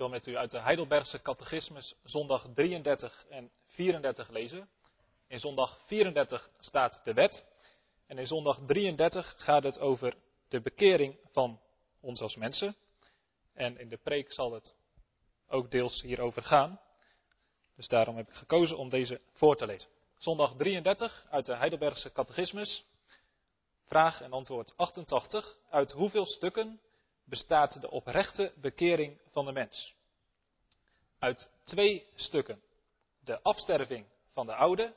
wil met u uit de Heidelbergse Catechismus zondag 33 en 34 lezen. In zondag 34 staat de wet en in zondag 33 gaat het over de bekering van ons als mensen. En in de preek zal het ook deels hierover gaan. Dus daarom heb ik gekozen om deze voor te lezen. Zondag 33 uit de Heidelbergse Catechismus. Vraag en antwoord 88. Uit hoeveel stukken bestaat de oprechte bekering van de mens? Uit twee stukken. De afsterving van de oude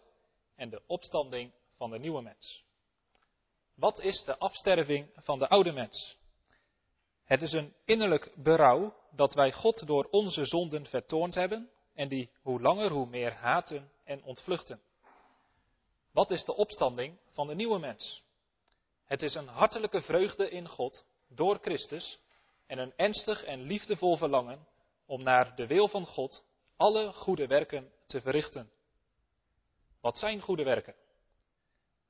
en de opstanding van de nieuwe mens. Wat is de afsterving van de oude mens? Het is een innerlijk berouw dat wij God door onze zonden vertoond hebben en die hoe langer hoe meer haten en ontvluchten. Wat is de opstanding van de nieuwe mens? Het is een hartelijke vreugde in God door Christus en een ernstig en liefdevol verlangen om naar de wil van God alle goede werken te verrichten. Wat zijn goede werken?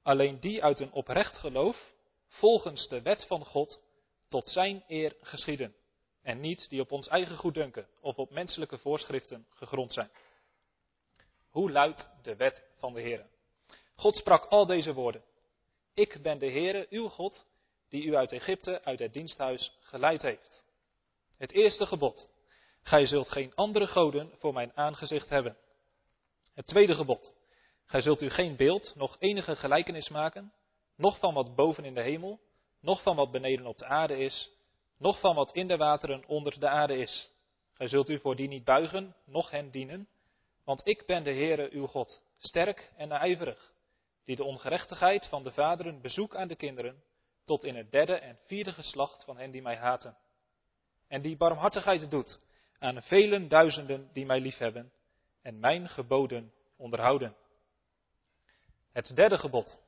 Alleen die uit een oprecht geloof, volgens de wet van God, tot zijn eer geschieden. En niet die op ons eigen goeddunken of op menselijke voorschriften gegrond zijn. Hoe luidt de wet van de Heer? God sprak al deze woorden. Ik ben de Heere, uw God, die u uit Egypte, uit het diensthuis, geleid heeft. Het eerste gebod. Gij zult geen andere goden voor mijn aangezicht hebben. Het tweede gebod. Gij zult u geen beeld, nog enige gelijkenis maken, noch van wat boven in de hemel, noch van wat beneden op de aarde is, noch van wat in de wateren onder de aarde is. Gij zult u voor die niet buigen, noch hen dienen, want ik ben de Heere uw God, sterk en ijverig, die de ongerechtigheid van de vaderen bezoek aan de kinderen, tot in het derde en vierde geslacht van hen die mij haten. En die barmhartigheid doet aan velen duizenden die mij liefhebben en mijn geboden onderhouden. Het derde gebod.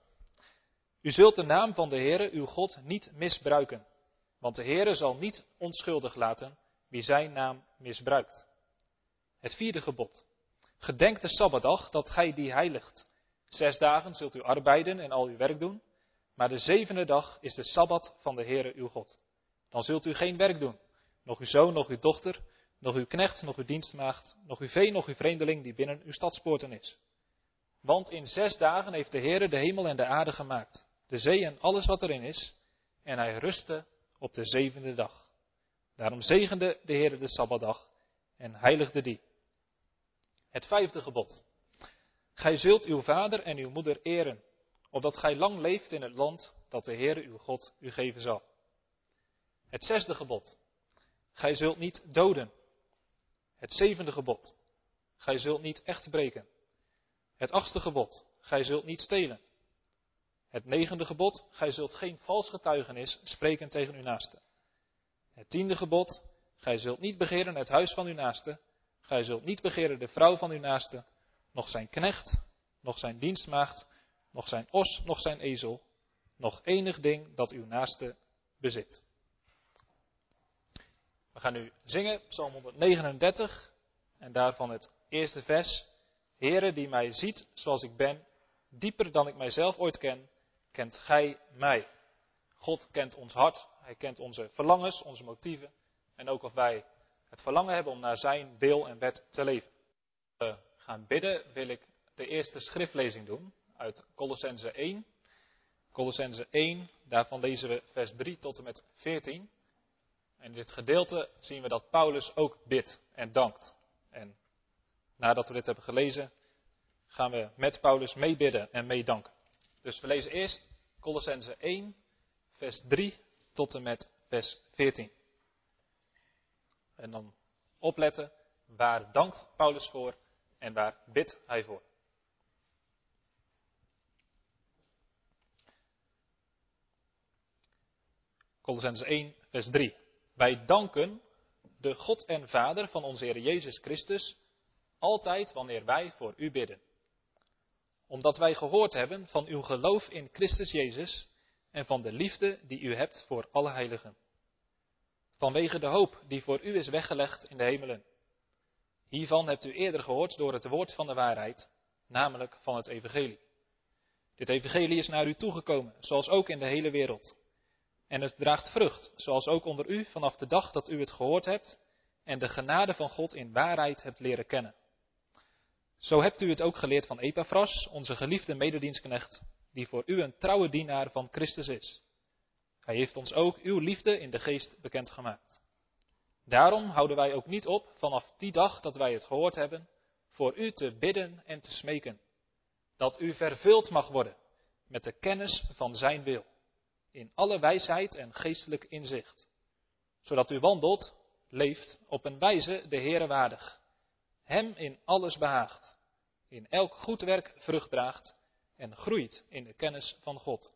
U zult de naam van de Heere uw God niet misbruiken, want de Heere zal niet onschuldig laten wie zijn naam misbruikt. Het vierde gebod. Gedenk de Sabbatdag dat gij die heiligt. Zes dagen zult u arbeiden en al uw werk doen, maar de zevende dag is de Sabbat van de Heere uw God. Dan zult u geen werk doen, nog uw zoon, nog uw dochter, nog uw knecht, nog uw dienstmaagd, nog uw vee, nog uw vreemdeling die binnen uw stadspoorten is. Want in zes dagen heeft de Heere de hemel en de aarde gemaakt, de zee en alles wat erin is, en hij rustte op de zevende dag. Daarom zegende de Heere de Sabbatdag en heiligde die. Het vijfde gebod. Gij zult uw vader en uw moeder eren, opdat gij lang leeft in het land dat de Heere uw God u geven zal. Het zesde gebod. Gij zult niet doden. Het zevende gebod. Gij zult niet echt breken. Het achtste gebod. Gij zult niet stelen. Het negende gebod. Gij zult geen vals getuigenis spreken tegen uw naaste. Het tiende gebod. Gij zult niet begeren het huis van uw naaste. Gij zult niet begeren de vrouw van uw naaste. Nog zijn knecht. Nog zijn dienstmaagd. Nog zijn os. Nog zijn ezel. Nog enig ding dat uw naaste bezit. We gaan nu zingen, Psalm 139, en daarvan het eerste vers. Heere die mij ziet zoals ik ben, dieper dan ik mijzelf ooit ken, kent Gij mij. God kent ons hart, Hij kent onze verlangens, onze motieven en ook of wij het verlangen hebben om naar Zijn wil en wet te leven. We gaan bidden, wil ik de eerste schriftlezing doen uit Colossense 1. Colossense 1, daarvan lezen we vers 3 tot en met 14. En in dit gedeelte zien we dat Paulus ook bidt en dankt. En nadat we dit hebben gelezen, gaan we met Paulus meebidden en meedanken. Dus we lezen eerst Colossense 1, vers 3 tot en met vers 14. En dan opletten, waar dankt Paulus voor en waar bidt hij voor. Colossense 1, vers 3. Wij danken de God en Vader van onze Heer Jezus Christus altijd wanneer wij voor u bidden. Omdat wij gehoord hebben van uw geloof in Christus Jezus en van de liefde die u hebt voor alle heiligen. Vanwege de hoop die voor u is weggelegd in de hemelen. Hiervan hebt u eerder gehoord door het woord van de waarheid, namelijk van het evangelie. Dit evangelie is naar u toegekomen, zoals ook in de hele wereld. En het draagt vrucht, zoals ook onder u vanaf de dag dat u het gehoord hebt en de genade van God in waarheid hebt leren kennen. Zo hebt u het ook geleerd van Epaphras, onze geliefde mededienstknecht, die voor u een trouwe dienaar van Christus is. Hij heeft ons ook uw liefde in de geest bekendgemaakt. Daarom houden wij ook niet op vanaf die dag dat wij het gehoord hebben, voor u te bidden en te smeken, dat u vervuld mag worden met de kennis van Zijn wil, in alle wijsheid en geestelijk inzicht, zodat u wandelt, leeft op een wijze de Heere waardig, Hem in alles behaagt, in elk goed werk vrucht draagt en groeit in de kennis van God,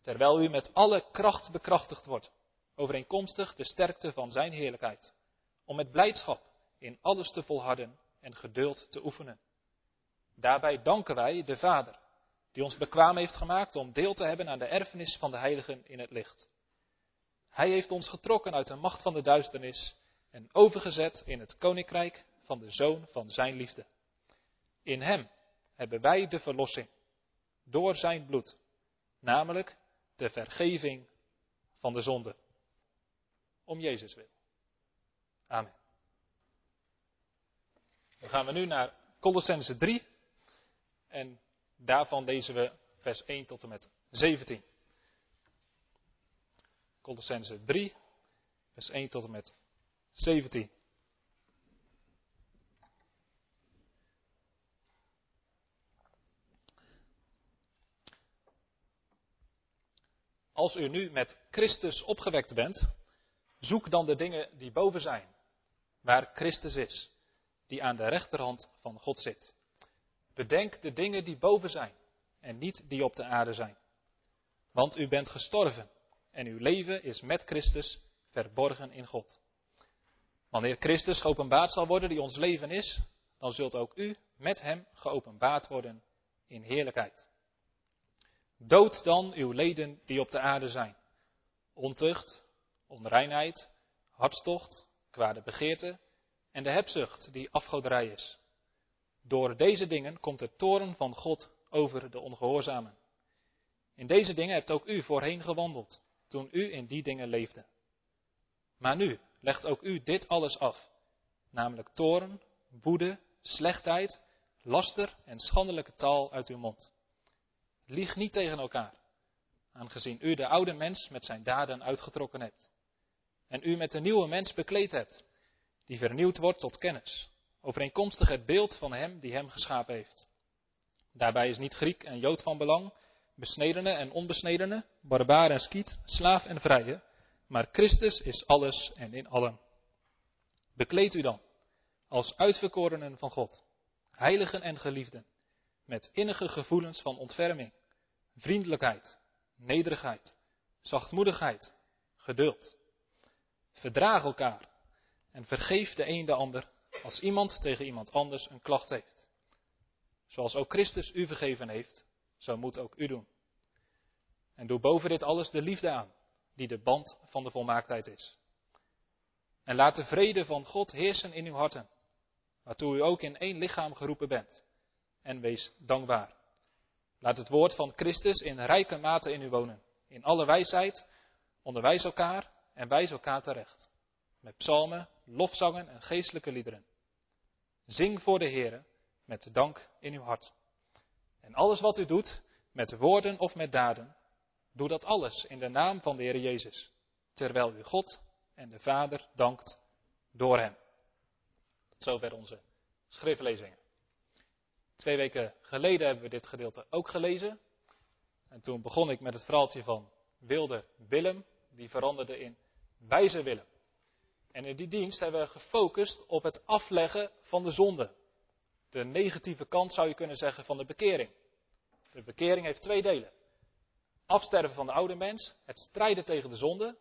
terwijl u met alle kracht bekrachtigd wordt, overeenkomstig de sterkte van Zijn heerlijkheid, om met blijdschap in alles te volharden en geduld te oefenen. Daarbij danken wij de Vader, die ons bekwaam heeft gemaakt om deel te hebben aan de erfenis van de heiligen in het licht. Hij heeft ons getrokken uit de macht van de duisternis en overgezet in het koninkrijk van de Zoon van Zijn liefde. In Hem hebben wij de verlossing, door Zijn bloed, namelijk de vergeving van de zonde. Om Jezus wil. Amen. Dan gaan we nu naar Colossense 3 en daarvan lezen we vers 1 tot en met 17. Colossense 3, vers 1 tot en met 17. Als u nu met Christus opgewekt bent, zoek dan de dingen die boven zijn, waar Christus is, die aan de rechterhand van God zit. Bedenk de dingen die boven zijn en niet die op de aarde zijn. Want u bent gestorven en uw leven is met Christus verborgen in God. Wanneer Christus geopenbaard zal worden die ons leven is, dan zult ook u met hem geopenbaard worden in heerlijkheid. Dood dan uw leden die op de aarde zijn. Ontucht, onreinheid, hartstocht, kwade begeerte en de hebzucht die afgoderij is. Door deze dingen komt de toren van God over de ongehoorzamen. In deze dingen hebt ook u voorheen gewandeld, toen u in die dingen leefde. Maar nu legt ook u dit alles af, namelijk toren, woede, slechtheid, laster en schandelijke taal uit uw mond. Lieg niet tegen elkaar, aangezien u de oude mens met zijn daden uitgetrokken hebt. En u met de nieuwe mens bekleed hebt, die vernieuwd wordt tot kennis, overeenkomstig het beeld van hem die hem geschapen heeft. Daarbij is niet Griek en Jood van belang, besnedene en onbesnedene, barbaar en skiet, slaaf en vrije, maar Christus is alles en in allen. Bekleed u dan, als uitverkorenen van God, heiligen en geliefden, met innige gevoelens van ontferming, vriendelijkheid, nederigheid, zachtmoedigheid, geduld. Verdraag elkaar en vergeef de een de ander als iemand tegen iemand anders een klacht heeft. Zoals ook Christus u vergeven heeft, zo moet ook u doen. En doe boven dit alles de liefde aan, die de band van de volmaaktheid is. En laat de vrede van God heersen in uw harten, waartoe u ook in één lichaam geroepen bent. En wees dankbaar. Laat het woord van Christus in rijke mate in u wonen. In alle wijsheid onderwijs elkaar en wijs elkaar terecht. Met psalmen, lofzangen en geestelijke liederen. Zing voor de Heere met dank in uw hart. En alles wat u doet, met woorden of met daden, doe dat alles in de naam van de Heer Jezus, terwijl u God en de Vader dankt door Hem. Tot zover onze schriftlezingen. Twee weken geleden hebben we dit gedeelte ook gelezen. En toen begon ik met het verhaaltje van wilde Willem, die veranderde in wijze Willem. En in die dienst hebben we gefocust op het afleggen van de zonde. De negatieve kant zou je kunnen zeggen van de bekering. De bekering heeft twee delen. Afsterven van de oude mens, het strijden tegen de zonde,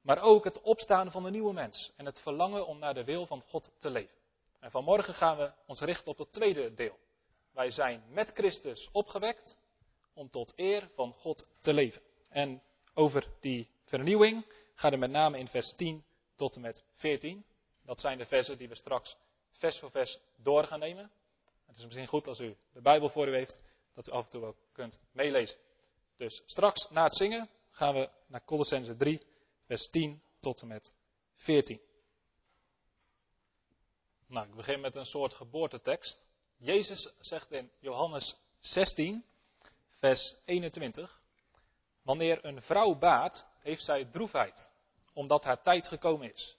maar ook het opstaan van de nieuwe mens en het verlangen om naar de wil van God te leven. En vanmorgen gaan we ons richten op het tweede deel. Wij zijn met Christus opgewekt om tot eer van God te leven. En over die vernieuwing gaat er met name in vers 10 tot en met 14. Dat zijn de versen die we straks vers voor vers door gaan nemen. Het is misschien goed als u de Bijbel voor u heeft, dat u af en toe ook kunt meelezen. Dus straks na het zingen gaan we naar Colossense 3, vers 10 tot en met 14. Nou, ik begin met een soort geboortetekst. Jezus zegt in Johannes 16, vers 21. Wanneer een vrouw baat, heeft zij droefheid, omdat haar tijd gekomen is.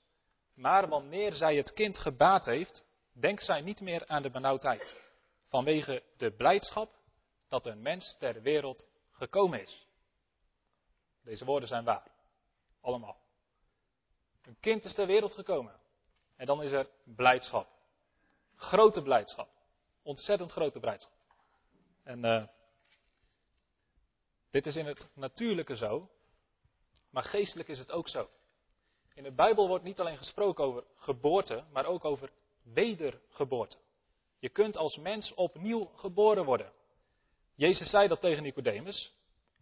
Maar wanneer zij het kind gebaat heeft, denkt zij niet meer aan de benauwdheid, vanwege de blijdschap dat een mens ter wereld gekomen is. Deze woorden zijn waar. Allemaal. Een kind is ter wereld gekomen. En dan is er blijdschap. Grote blijdschap. Ontzettend grote blijdschap. En uh, dit is in het natuurlijke zo, maar geestelijk is het ook zo. In de Bijbel wordt niet alleen gesproken over geboorte, maar ook over wedergeboorte. Je kunt als mens opnieuw geboren worden. Jezus zei dat tegen Nicodemus.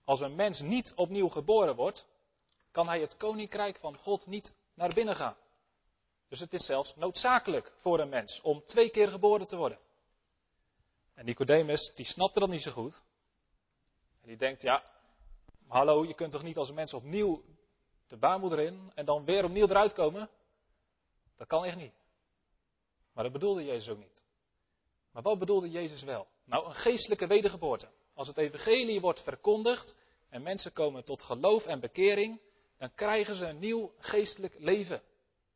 Als een mens niet opnieuw geboren wordt, kan hij het koninkrijk van God niet naar binnen gaan. Dus het is zelfs noodzakelijk voor een mens om twee keer geboren te worden. En Nicodemus, die snapte dat niet zo goed. En die denkt, ja, hallo, je kunt toch niet als mens opnieuw de baarmoeder in en dan weer opnieuw eruit komen? Dat kan echt niet. Maar dat bedoelde Jezus ook niet. Maar wat bedoelde Jezus wel? Nou, een geestelijke wedergeboorte. Als het evangelie wordt verkondigd en mensen komen tot geloof en bekering, dan krijgen ze een nieuw geestelijk leven.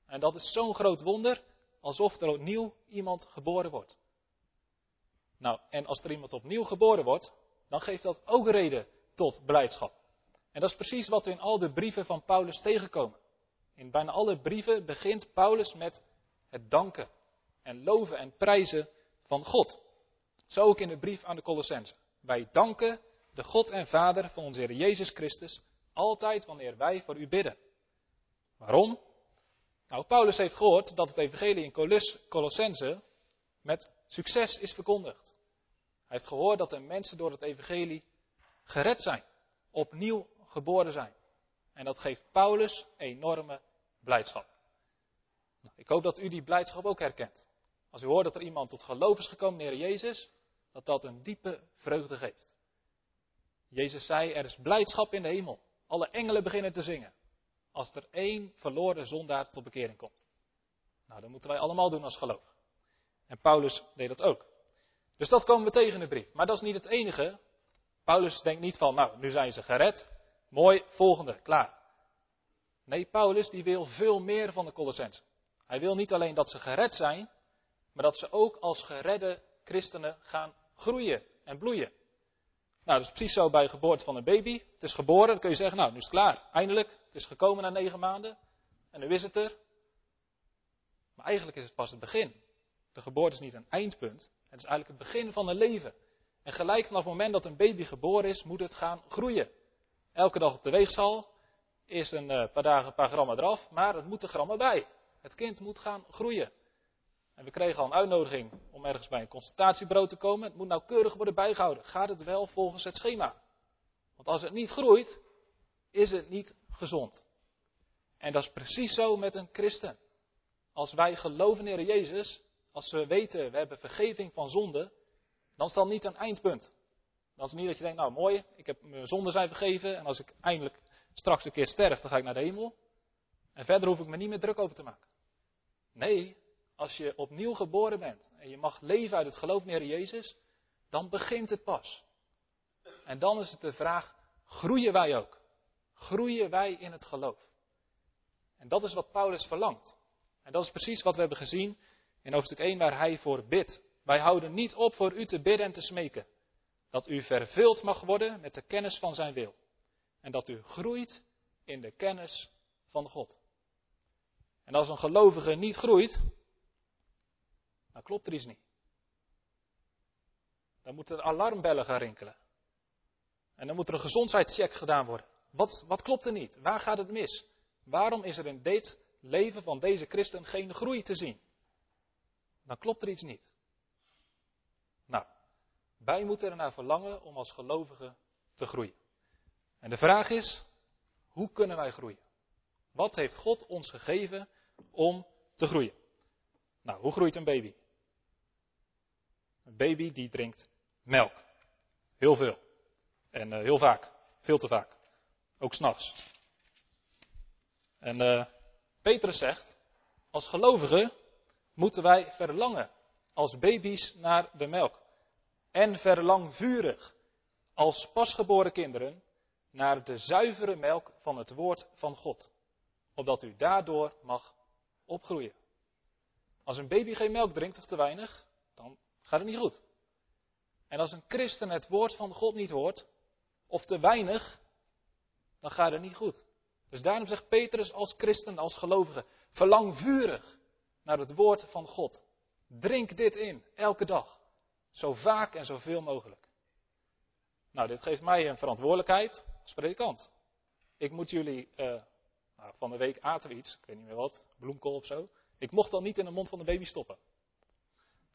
En dat is zo'n groot wonder, alsof er opnieuw iemand geboren wordt. Nou, en als er iemand opnieuw geboren wordt, dan geeft dat ook reden tot blijdschap. En dat is precies wat we in al de brieven van Paulus tegenkomen. In bijna alle brieven begint Paulus met het danken en loven en prijzen van God. Zo ook in de brief aan de Colossensen. Wij danken de God en Vader van onze Heer Jezus Christus altijd wanneer wij voor u bidden. Waarom? Nou, Paulus heeft gehoord dat het evangelie in Colossense met succes is verkondigd. Hij heeft gehoord dat de mensen door het evangelie gered zijn, opnieuw geboren zijn. En dat geeft Paulus enorme blijdschap. Nou, ik hoop dat u die blijdschap ook herkent. Als u hoort dat er iemand tot geloof is gekomen, Heer Jezus, dat dat een diepe vreugde geeft. Jezus zei, er is blijdschap in de hemel. Alle engelen beginnen te zingen. Als er één verloren zondaar tot bekering komt. Nou, dat moeten wij allemaal doen als geloof. En Paulus deed dat ook. Dus dat komen we tegen in de brief. Maar dat is niet het enige. Paulus denkt niet van, nou, nu zijn ze gered. Mooi, volgende, klaar. Nee, Paulus die wil veel meer van de Colossensen. Hij wil niet alleen dat ze gered zijn, maar dat ze ook als geredde christenen gaan groeien en bloeien. Nou, dat is precies zo bij de geboorte van een baby. Het is geboren, dan kun je zeggen, nou, nu is het klaar. Eindelijk, het is gekomen na negen maanden. En nu is het er. Maar eigenlijk is het pas het begin. De geboorte is niet een eindpunt. Het is eigenlijk het begin van een leven. En gelijk vanaf het moment dat een baby geboren is, moet het gaan groeien. Elke dag op de weegschaal. Eerst een eh, paar dagen een paar grammen eraf, maar het moet er grammen bij. Het kind moet gaan groeien. En we kregen al een uitnodiging om ergens bij een consultatiebureau te komen. Het moet nauwkeurig worden bijgehouden. Gaat het wel volgens het schema? Want als het niet groeit, is het niet gezond. En dat is precies zo met een christen. Als wij geloven in Jezus, als we weten we hebben vergeving van zonde, dan is dat niet een eindpunt. Dan is niet dat je denkt, nou mooi, ik heb mijn zonden zijn vergeven en als ik eindelijk straks een keer sterf, dan ga ik naar de hemel. En verder hoef ik me niet meer druk over te maken. Nee, als je opnieuw geboren bent en je mag leven uit het geloof in Heer Jezus, dan begint het pas. En dan is het de vraag, groeien wij ook? Groeien wij in het geloof? En dat is wat Paulus verlangt. En dat is precies wat we hebben gezien in hoofdstuk 1 waar hij voor bidt. Wij houden niet op voor u te bidden en te smeken. Dat u vervuld mag worden met de kennis van zijn wil. En dat u groeit in de kennis van God. En als een gelovige niet groeit, dan klopt er iets niet. Dan moeten er alarmbellen gaan rinkelen. En dan moet er een gezondheidscheck gedaan worden. Wat, wat klopt er niet? Waar gaat het mis? Waarom is er in dit leven van deze christen geen groei te zien? Dan klopt er iets niet. Wij moeten ernaar verlangen om als gelovigen te groeien. En de vraag is, hoe kunnen wij groeien? Wat heeft God ons gegeven om te groeien? Nou, hoe groeit een baby? Een baby die drinkt melk. Heel veel. En uh, heel vaak. Veel te vaak. Ook s'nachts. En uh, Petrus zegt, als gelovige moeten wij verlangen als baby's naar de melk. En verlangvurig als pasgeboren kinderen naar de zuivere melk van het woord van God. Opdat u daardoor mag opgroeien. Als een baby geen melk drinkt of te weinig, dan gaat het niet goed. En als een christen het woord van God niet hoort, of te weinig, dan gaat het niet goed. Dus daarom zegt Petrus als christen, als gelovige, verlang vurig naar het woord van God. Drink dit in, elke dag. Zo vaak en zoveel mogelijk. Nou, dit geeft mij een verantwoordelijkheid als predikant. Ik moet jullie, uh, nou, van de week aten we iets, ik weet niet meer wat, bloemkool of zo. Ik mocht dan niet in de mond van de baby stoppen.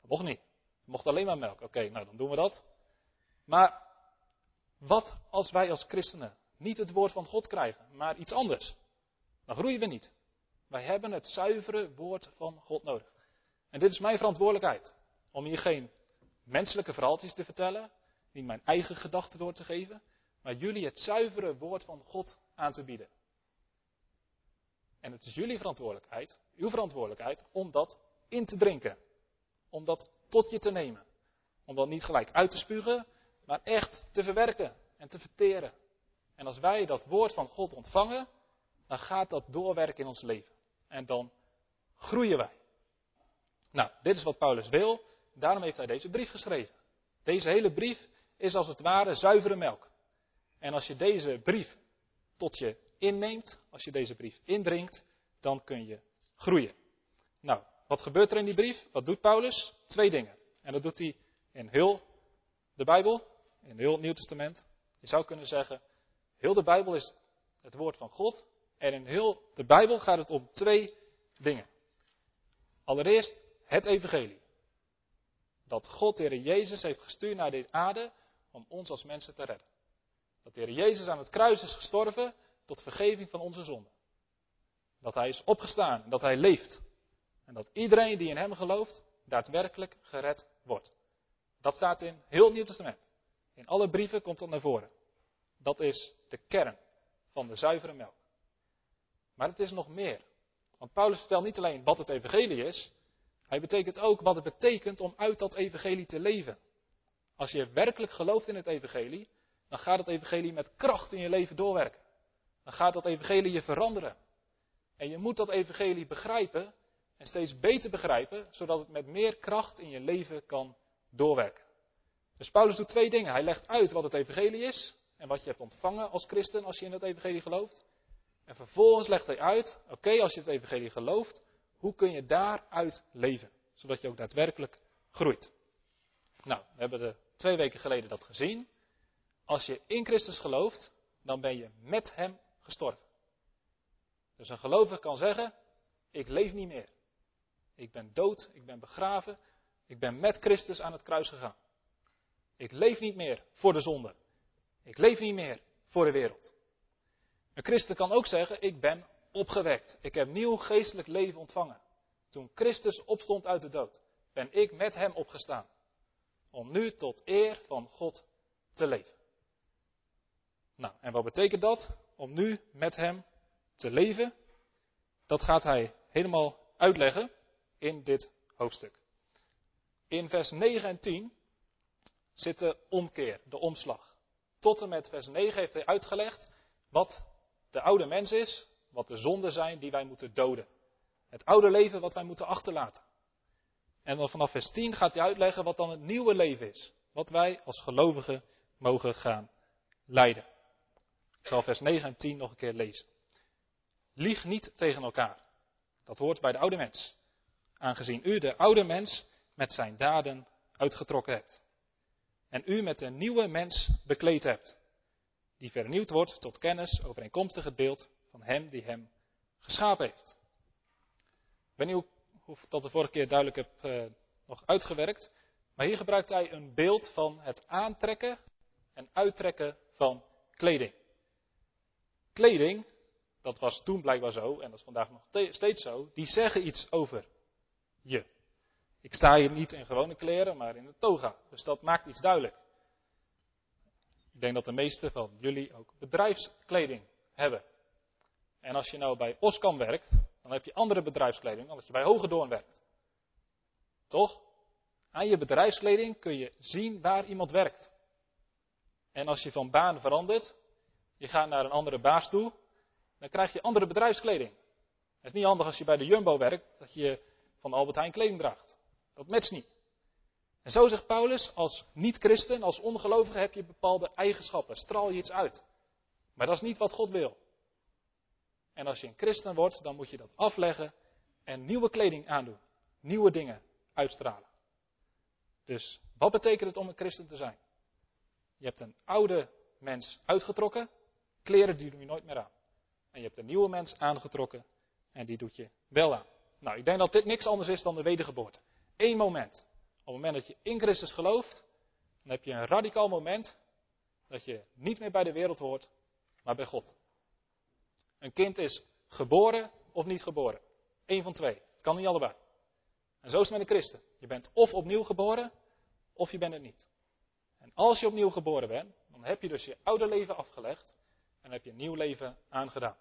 Dat mocht niet. mocht alleen maar melk. Oké, nou dan doen we dat. Maar wat als wij als christenen niet het woord van God krijgen, maar iets anders? Dan groeien we niet. Wij hebben het zuivere woord van God nodig. En dit is mijn verantwoordelijkheid. Om hier geen menselijke verhaaltjes te vertellen, niet mijn eigen gedachten door te geven, maar jullie het zuivere woord van God aan te bieden. En het is jullie verantwoordelijkheid, uw verantwoordelijkheid, om dat in te drinken. Om dat tot je te nemen. Om dat niet gelijk uit te spugen, maar echt te verwerken en te verteren. En als wij dat woord van God ontvangen, dan gaat dat doorwerken in ons leven. En dan groeien wij. Nou, dit is wat Paulus wil. Daarom heeft hij deze brief geschreven. Deze hele brief is als het ware zuivere melk. En als je deze brief tot je inneemt, als je deze brief indringt, dan kun je groeien. Nou, wat gebeurt er in die brief? Wat doet Paulus? Twee dingen. En dat doet hij in heel de Bijbel, in heel het Nieuw Testament. Je zou kunnen zeggen, heel de Bijbel is het woord van God. En in heel de Bijbel gaat het om twee dingen. Allereerst het evangelie. Dat God, de Heer Jezus, heeft gestuurd naar deze aarde om ons als mensen te redden. Dat de Heer Jezus aan het kruis is gestorven tot vergeving van onze zonden. Dat Hij is opgestaan dat Hij leeft. En dat iedereen die in Hem gelooft, daadwerkelijk gered wordt. Dat staat in heel het Nieuw Testament. In alle brieven komt dat naar voren. Dat is de kern van de zuivere melk. Maar het is nog meer. Want Paulus vertelt niet alleen wat het evangelie is, hij betekent ook wat het betekent om uit dat evangelie te leven. Als je werkelijk gelooft in het evangelie, dan gaat het evangelie met kracht in je leven doorwerken. Dan gaat dat evangelie je veranderen. En je moet dat evangelie begrijpen en steeds beter begrijpen, zodat het met meer kracht in je leven kan doorwerken. Dus Paulus doet twee dingen. Hij legt uit wat het evangelie is en wat je hebt ontvangen als christen als je in het evangelie gelooft. En vervolgens legt hij uit, oké, als je het evangelie gelooft, hoe kun je daaruit leven? Zodat je ook daadwerkelijk groeit. Nou, we hebben er twee weken geleden dat gezien. Als je in Christus gelooft, dan ben je met Hem gestorven. Dus een gelovige kan zeggen, ik leef niet meer. Ik ben dood, ik ben begraven, ik ben met Christus aan het kruis gegaan. Ik leef niet meer voor de zonde. Ik leef niet meer voor de wereld. Een christen kan ook zeggen, ik ben opgewekt. Ik heb nieuw geestelijk leven ontvangen. Toen Christus opstond uit de dood, ben ik met hem opgestaan. Om nu tot eer van God te leven. Nou, en wat betekent dat? Om nu met hem te leven? Dat gaat hij helemaal uitleggen in dit hoofdstuk. In vers 9 en 10 zit de omkeer, de omslag. Tot en met vers 9 heeft hij uitgelegd wat de oude mens is, wat de zonden zijn die wij moeten doden. Het oude leven wat wij moeten achterlaten. En dan vanaf vers 10 gaat hij uitleggen wat dan het nieuwe leven is. Wat wij als gelovigen mogen gaan leiden. Ik zal vers 9 en 10 nog een keer lezen. Lieg niet tegen elkaar. Dat hoort bij de oude mens. Aangezien u de oude mens met zijn daden uitgetrokken hebt. En u met een nieuwe mens bekleed hebt. Die vernieuwd wordt tot kennis overeenkomstig het beeld van hem die hem geschapen heeft. Ik weet niet hoe ik dat de vorige keer duidelijk heb uh, nog uitgewerkt. Maar hier gebruikt hij een beeld van het aantrekken en uittrekken van kleding. Kleding, dat was toen blijkbaar zo en dat is vandaag nog steeds zo, die zeggen iets over je. Ik sta hier niet in gewone kleren, maar in een toga. Dus dat maakt iets duidelijk. Ik denk dat de meesten van jullie ook bedrijfskleding hebben. En als je nou bij Oskam werkt, dan heb je andere bedrijfskleding dan je bij Hogedoorn werkt. Toch? Aan je bedrijfskleding kun je zien waar iemand werkt. En als je van baan verandert, je gaat naar een andere baas toe, dan krijg je andere bedrijfskleding. Het is niet handig als je bij de Jumbo werkt, dat je van Albert Heijn kleding draagt. Dat matcht niet. En zo zegt Paulus, als niet-christen, als ongelovige heb je bepaalde eigenschappen, straal je iets uit. Maar dat is niet wat God wil. En als je een christen wordt, dan moet je dat afleggen en nieuwe kleding aandoen. Nieuwe dingen uitstralen. Dus wat betekent het om een christen te zijn? Je hebt een oude mens uitgetrokken, kleren die doe je nooit meer aan. En je hebt een nieuwe mens aangetrokken en die doet je wel aan. Nou, ik denk dat dit niks anders is dan de wedergeboorte. Eén moment. Op het moment dat je in Christus gelooft, dan heb je een radicaal moment dat je niet meer bij de wereld hoort, maar bij God. Een kind is geboren of niet geboren. Eén van twee. Het kan niet allebei. En zo is het met een christen. Je bent of opnieuw geboren, of je bent het niet. En als je opnieuw geboren bent, dan heb je dus je oude leven afgelegd en heb je een nieuw leven aangedaan.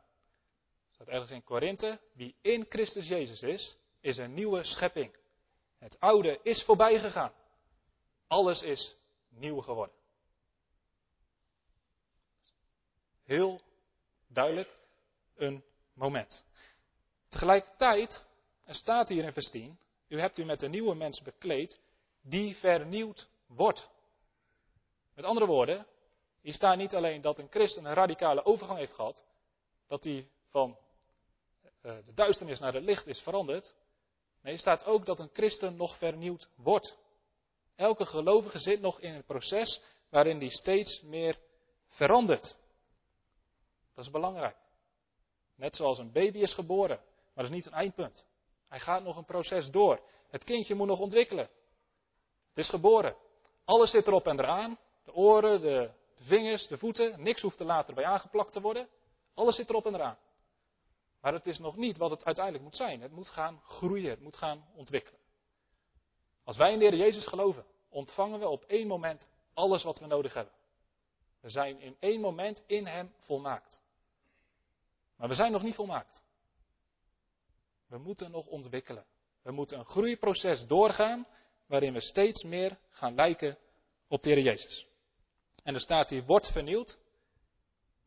Er staat ergens in Korinthe, wie in Christus Jezus is, is een nieuwe schepping. Het oude is voorbij gegaan. Alles is nieuw geworden. Heel duidelijk een moment. Tegelijkertijd, er staat hier in vers 10, u hebt u met een nieuwe mens bekleed die vernieuwd wordt. Met andere woorden, hier staat niet alleen dat een christen een radicale overgang heeft gehad, dat hij van eh, de duisternis naar het licht is veranderd. Nee, er staat ook dat een christen nog vernieuwd wordt. Elke gelovige zit nog in een proces waarin hij steeds meer verandert. Dat is belangrijk. Net zoals een baby is geboren, maar dat is niet een eindpunt. Hij gaat nog een proces door. Het kindje moet nog ontwikkelen. Het is geboren. Alles zit erop en eraan. De oren, de, vingers, de voeten. Niks hoeft er later bij aangeplakt te worden. Alles zit erop en eraan. Maar het is nog niet wat het uiteindelijk moet zijn. Het moet gaan groeien. Het moet gaan ontwikkelen. Als wij in de Heer Jezus geloven, ontvangen we op één moment alles wat we nodig hebben. We zijn in één moment in Hem volmaakt. Maar we zijn nog niet volmaakt. We moeten nog ontwikkelen. We moeten een groeiproces doorgaan waarin we steeds meer gaan lijken op de Heer Jezus. En er staat hier, wordt vernieuwd.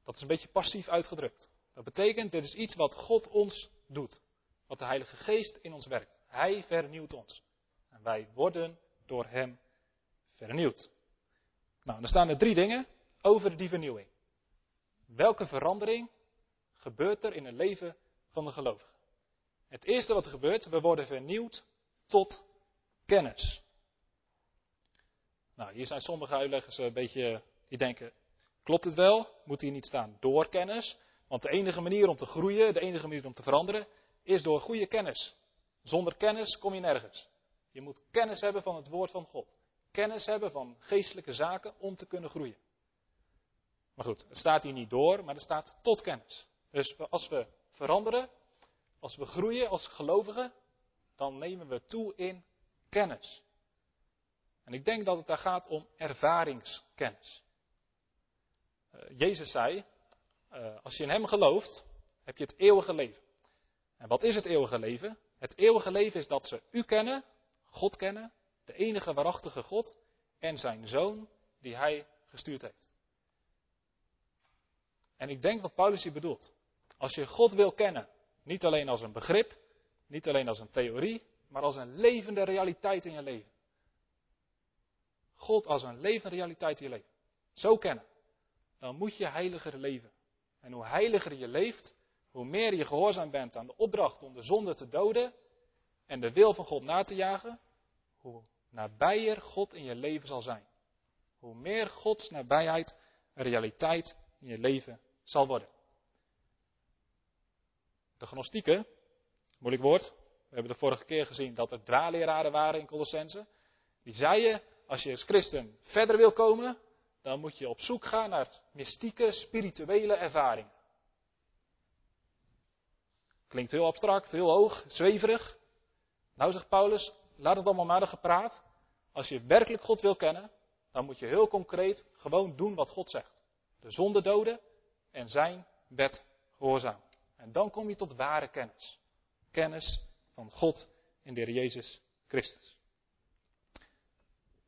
Dat is een beetje passief uitgedrukt. Dat betekent, dit is iets wat God ons doet. Wat de Heilige Geest in ons werkt. Hij vernieuwt ons. En wij worden door Hem vernieuwd. Nou, dan staan er drie dingen over die vernieuwing. Welke verandering gebeurt er in het leven van de gelovige? Het eerste wat er gebeurt, we worden vernieuwd tot kennis. Nou, hier zijn sommige uitleggers een beetje, die denken, klopt het wel? Moet hier niet staan door kennis? Want de enige manier om te groeien, de enige manier om te veranderen, is door goede kennis. Zonder kennis kom je nergens. Je moet kennis hebben van het woord van God. Kennis hebben van geestelijke zaken om te kunnen groeien. Maar goed, het staat hier niet door, maar er staat tot kennis. Dus als we veranderen, als we groeien als gelovigen, dan nemen we toe in kennis. En ik denk dat het daar gaat om ervaringskennis. Uh, Jezus zei, uh, als je in Hem gelooft, heb je het eeuwige leven. En wat is het eeuwige leven? Het eeuwige leven is dat ze U kennen, God kennen, de enige waarachtige God en Zijn Zoon die Hij gestuurd heeft. En ik denk wat Paulus hier bedoelt. Als je God wil kennen, niet alleen als een begrip, niet alleen als een theorie, maar als een levende realiteit in je leven. God als een levende realiteit in je leven. Zo kennen. Dan moet je heiliger leven. En hoe heiliger je leeft, hoe meer je gehoorzaam bent aan de opdracht om de zonde te doden en de wil van God na te jagen, hoe nabijer God in je leven zal zijn. Hoe meer Gods nabijheid een realiteit in je leven zal worden. De gnostieken, moeilijk woord, we hebben de vorige keer gezien dat er dwaaleraren waren in Colossense. Die zeiden, als je als christen verder wil komen, dan moet je op zoek gaan naar mystieke, spirituele ervaringen. Klinkt heel abstract, heel hoog, zweverig. Nou zegt Paulus, laat het allemaal maar gepraat. Als je werkelijk God wil kennen, dan moet je heel concreet gewoon doen wat God zegt. De zonde doden en zijn wet gehoorzamen. En dan kom je tot ware kennis. Kennis van God in de Heer Jezus Christus.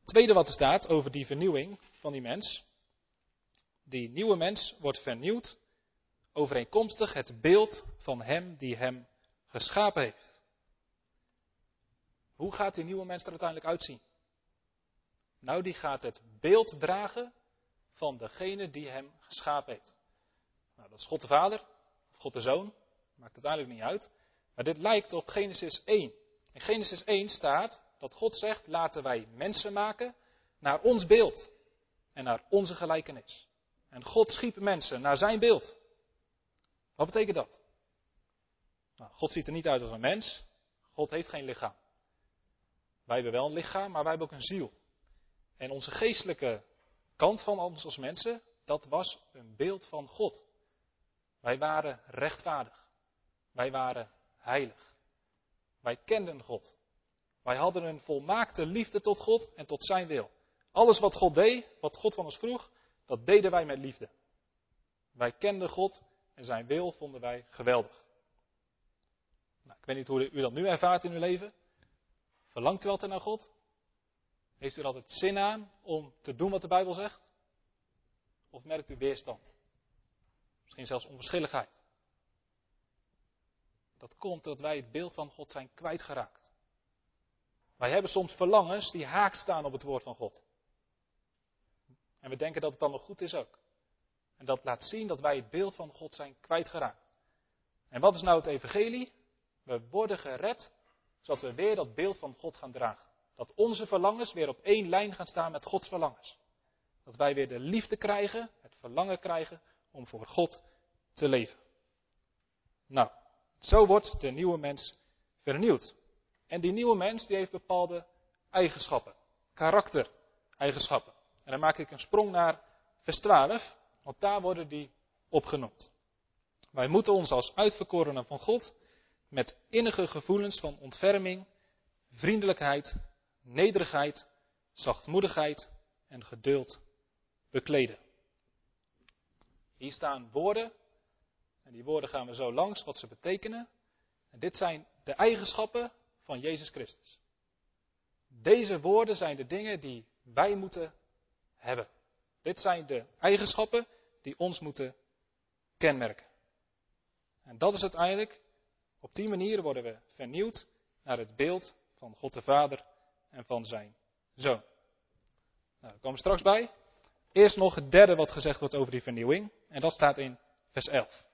tweede wat er staat over die vernieuwing van die mens. Die nieuwe mens wordt vernieuwd overeenkomstig het beeld van hem die hem geschapen heeft. Hoe gaat die nieuwe mens er uiteindelijk uitzien? Nou, die gaat het beeld dragen van degene die hem geschapen heeft. Nou, dat is God de Vader, God de Zoon, maakt uiteindelijk niet uit. Maar dit lijkt op Genesis 1. In Genesis 1 staat dat God zegt: laten wij mensen maken naar ons beeld en naar onze gelijkenis. En God schiep mensen naar zijn beeld. Wat betekent dat? Nou, God ziet er niet uit als een mens. God heeft geen lichaam. Wij hebben wel een lichaam, maar wij hebben ook een ziel. En onze geestelijke kant van ons als mensen, dat was een beeld van God. Wij waren rechtvaardig. Wij waren heilig. Wij kenden God. Wij hadden een volmaakte liefde tot God en tot zijn wil. Alles wat God deed, wat God van ons vroeg, dat deden wij met liefde. Wij kenden God en zijn wil vonden wij geweldig. Nou, ik weet niet hoe u dat nu ervaart in uw leven. Verlangt u altijd naar God? Heeft u er altijd zin aan om te doen wat de Bijbel zegt? Of merkt u weerstand? Misschien zelfs onverschilligheid. Dat komt dat wij het beeld van God zijn kwijtgeraakt. Wij hebben soms verlangens die haak staan op het woord van God. En we denken dat het dan nog goed is ook. En dat laat zien dat wij het beeld van God zijn kwijtgeraakt. En wat is nou het evangelie? We worden gered, zodat we weer dat beeld van God gaan dragen. Dat onze verlangens weer op één lijn gaan staan met Gods verlangens. Dat wij weer de liefde krijgen, het verlangen krijgen om voor God te leven. Nou, zo wordt de nieuwe mens vernieuwd. En die nieuwe mens die heeft bepaalde eigenschappen, karaktereigenschappen. En dan maak ik een sprong naar vers 12, want daar worden die opgenoemd. Wij moeten ons als uitverkorenen van God met innige gevoelens van ontferming, vriendelijkheid, nederigheid, zachtmoedigheid en geduld bekleden. Hier staan woorden, en die woorden gaan we zo langs wat ze betekenen. En dit zijn de eigenschappen van Jezus Christus. Deze woorden zijn de dingen die wij moeten hebben. Dit zijn de eigenschappen die ons moeten kenmerken. En dat is uiteindelijk, op die manier worden we vernieuwd naar het beeld van God de Vader en van zijn Zoon. Nou, daar komen we straks bij. Eerst nog het derde wat gezegd wordt over die vernieuwing, en dat staat in vers 11.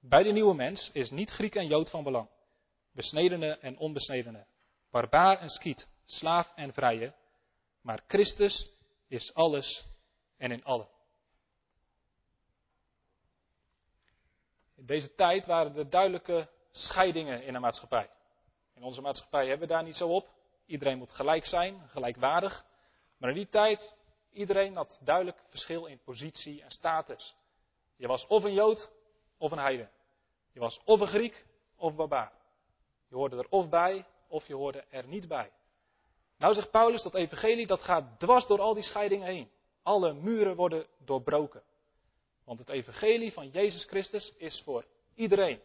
Bij de nieuwe mens is niet Griek en Jood van belang, besnedene en onbesnedene, barbaar en skiet, slaaf en vrije, maar Christus is alles en in allen. In deze tijd waren er duidelijke scheidingen in de maatschappij. In onze maatschappij hebben we daar niet zo op. Iedereen moet gelijk zijn, gelijkwaardig. Maar in die tijd, iedereen had duidelijk verschil in positie en status. Je was of een Jood of een heiden. Je was of een Griek of een barbaar. Je hoorde er of bij of je hoorde er niet bij. Nou zegt Paulus dat evangelie dat gaat dwars door al die scheidingen heen. Alle muren worden doorbroken. Want het evangelie van Jezus Christus is voor iedereen.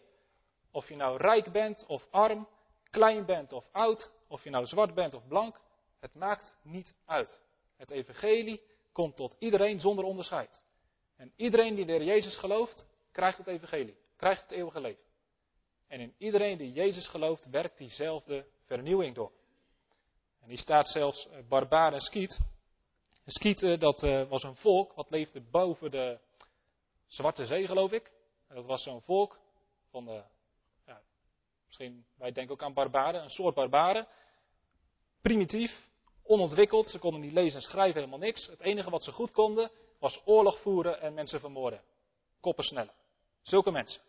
Of je nou rijk bent of arm, klein bent of oud, of je nou zwart bent of blank, het maakt niet uit. Het evangelie komt tot iedereen zonder onderscheid. En iedereen die de Jezus gelooft, krijgt het evangelie, krijgt het eeuwige leven. En in iedereen die Jezus gelooft, werkt diezelfde vernieuwing door. En die staat zelfs eh, barbaar en skiet. Skieten, dat eh, was een volk wat leefde boven de Zwarte Zee, geloof ik. Dat was zo'n volk van de, ja, misschien, wij denken ook aan barbaren, een soort barbaren. Primitief, onontwikkeld, ze konden niet lezen en schrijven, helemaal niks. Het enige wat ze goed konden, was oorlog voeren en mensen vermoorden. Koppen snellen. Zulke mensen.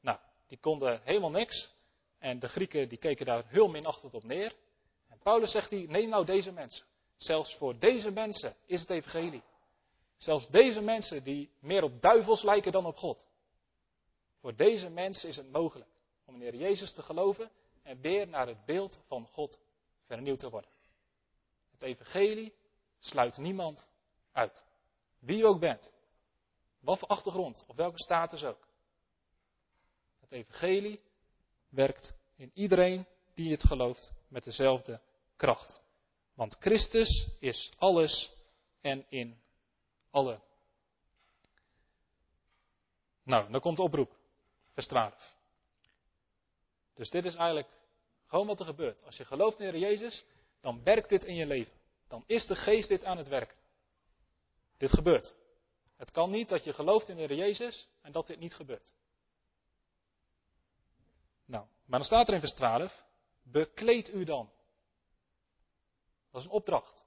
Nou, die konden helemaal niks. En de Grieken die keken daar heel minachtend op neer. En Paulus zegt die, neem nou deze mensen. Zelfs voor deze mensen is het evangelie. Zelfs deze mensen die meer op duivels lijken dan op God. Voor deze mensen is het mogelijk om in Jezus te geloven en weer naar het beeld van God vernieuwd te worden. Het evangelie sluit niemand uit. Wie je ook bent. Wat voor achtergrond, of welke status ook. Het evangelie werkt in iedereen die het gelooft met dezelfde kracht. Want Christus is alles en in allen. Nou, dan komt de oproep, vers 12. Dus dit is eigenlijk gewoon wat er gebeurt. Als je gelooft in de Heer Jezus, dan werkt dit in je leven. Dan is de geest dit aan het werken. Dit gebeurt. Het kan niet dat je gelooft in de Heer Jezus en dat dit niet gebeurt. Nou, maar dan staat er in vers 12, bekleed u dan. Dat is een opdracht.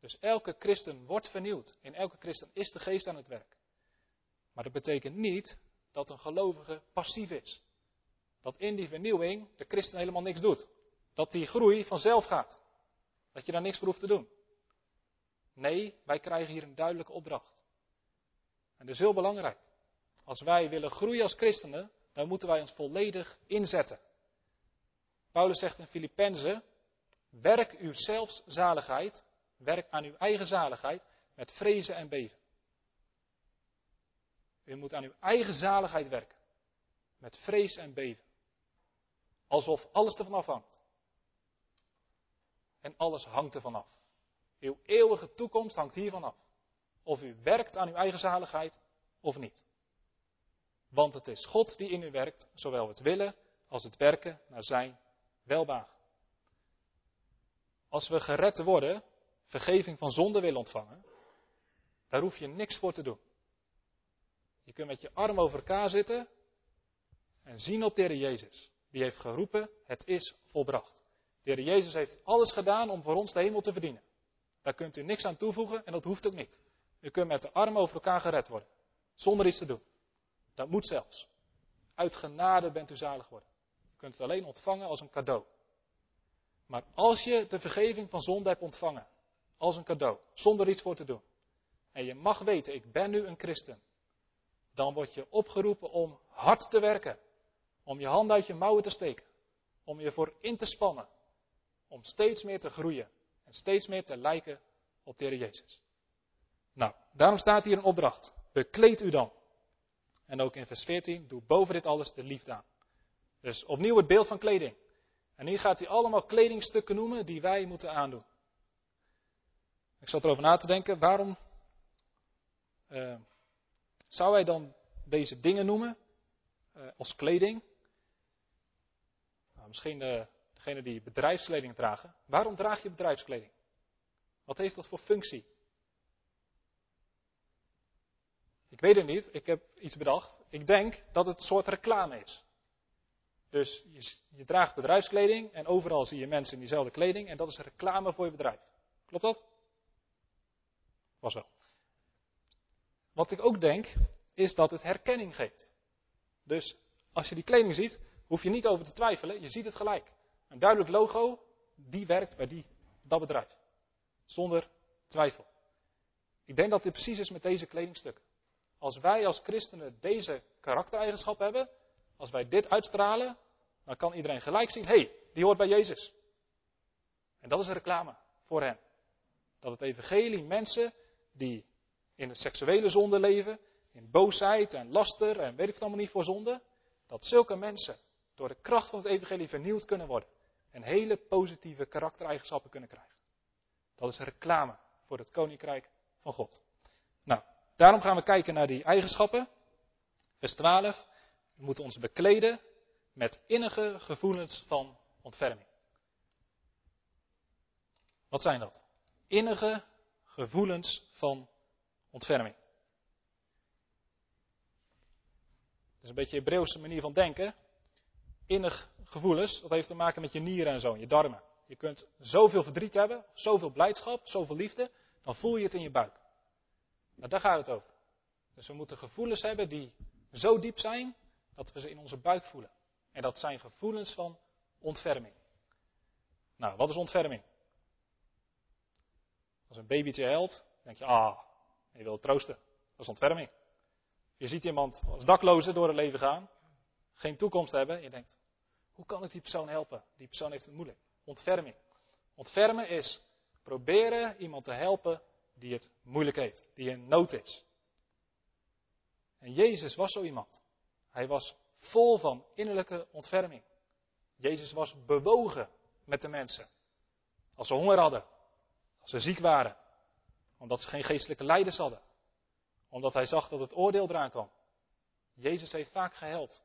Dus elke christen wordt vernieuwd. In elke christen is de geest aan het werk. Maar dat betekent niet dat een gelovige passief is. Dat in die vernieuwing de christen helemaal niks doet. Dat die groei vanzelf gaat. Dat je daar niks voor hoeft te doen. Nee, wij krijgen hier een duidelijke opdracht. En dat is heel belangrijk. Als wij willen groeien als christenen, dan moeten wij ons volledig inzetten. Paulus zegt in Filippenzen, werk uw zelfzaligheid, werk aan uw eigen zaligheid met vrezen en beven. U moet aan uw eigen zaligheid werken. Met vrees en beven. Alsof alles ervan afhangt. En alles hangt ervan af. Uw eeuwige toekomst hangt hiervan af. Of u werkt aan uw eigen zaligheid of niet. Want het is God die in u werkt, zowel het willen als het werken naar zijn welbaag. Als we gered worden, vergeving van zonde willen ontvangen, daar hoef je niks voor te doen. Je kunt met je arm over elkaar zitten en zien op de Jezus. Die heeft geroepen, het is volbracht. De Heer Jezus heeft alles gedaan om voor ons de hemel te verdienen. Daar kunt u niks aan toevoegen en dat hoeft ook niet. U kunt met de arm over elkaar gered worden, zonder iets te doen. Dat moet zelfs. Uit genade bent u zalig worden. U kunt het alleen ontvangen als een cadeau. Maar als je de vergeving van zonde hebt ontvangen, als een cadeau, zonder iets voor te doen, en je mag weten, ik ben nu een christen, dan word je opgeroepen om hard te werken. Om je hand uit je mouwen te steken. Om je voor in te spannen. Om steeds meer te groeien. En steeds meer te lijken op de Heer Jezus. Nou, daarom staat hier een opdracht. Bekleed u dan. En ook in vers 14, doe boven dit alles de liefde aan. Dus opnieuw het beeld van kleding. En hier gaat hij allemaal kledingstukken noemen die wij moeten aandoen. Ik zat erover na te denken, waarom uh, zou hij dan deze dingen noemen uh, als kleding? Nou, misschien uh, degene die bedrijfskleding dragen. Waarom draag je bedrijfskleding? Wat heeft dat voor functie? Ik weet het niet, ik heb iets bedacht. Ik denk dat het een soort reclame is. Dus je, je, draagt bedrijfskleding en overal zie je mensen in diezelfde kleding en dat is reclame voor je bedrijf. Klopt dat? Was wel. Wat ik ook denk, is dat het herkenning geeft. Dus als je die kleding ziet, hoef je niet over te twijfelen, je ziet het gelijk. Een duidelijk logo, die werkt bij die, dat bedrijf. Zonder twijfel. Ik denk dat dit precies is met deze kledingstukken. Als wij als christenen deze karaktereigenschap hebben, als wij dit uitstralen, dan kan iedereen gelijk zien, hé, hey, die hoort bij Jezus. En dat is een reclame voor hen. Dat het evangelie mensen die in de seksuele zonde leven, in boosheid en laster en weet ik het allemaal niet voor zonde, dat zulke mensen door de kracht van het evangelie vernieuwd kunnen worden en hele positieve karaktereigenschappen kunnen krijgen. Dat is reclame voor het koninkrijk van God. Nou, daarom gaan we kijken naar die eigenschappen. Vers 12. We moeten ons bekleden met innige gevoelens van ontferming. Wat zijn dat? Innige gevoelens van ontferming. Dat is een beetje een Hebreeuwse manier van denken. Innig gevoelens, dat heeft te maken met je nieren en zo, je darmen. Je kunt zoveel verdriet hebben, zoveel blijdschap, zoveel liefde, dan voel je het in je buik. Nou, daar gaat het over. Dus we moeten gevoelens hebben die zo diep zijn dat we ze in onze buik voelen. En dat zijn gevoelens van ontferming. Nou, wat is ontferming? Als een babytje huilt, denk je, ah, je wil troosten. Dat is ontferming. Je ziet iemand als dakloze door het leven gaan, geen toekomst hebben. Je denkt, hoe kan ik die persoon helpen? Die persoon heeft het moeilijk. Ontferming. Ontfermen is proberen iemand te helpen die het moeilijk heeft, die in nood is. En Jezus was zo iemand. Hij was vol van innerlijke ontferming. Jezus was bewogen met de mensen. Als ze honger hadden. Als ze ziek waren. Omdat ze geen geestelijke leiders hadden. Omdat hij zag dat het oordeel eraan kwam. Jezus heeft vaak gehuild.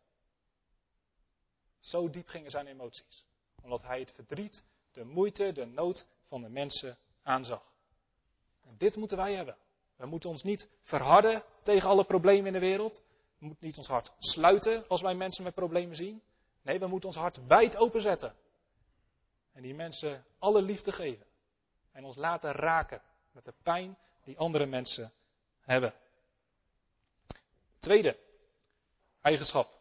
Zo diep gingen zijn emoties. Omdat hij het verdriet, de moeite, de nood van de mensen aanzag. En dit moeten wij hebben. We moeten ons niet verharden tegen alle problemen in de wereld. We moeten niet ons hart sluiten als wij mensen met problemen zien. Nee, we moeten ons hart wijd openzetten. En die mensen alle liefde geven. En ons laten raken met de pijn die andere mensen hebben. Tweede eigenschap.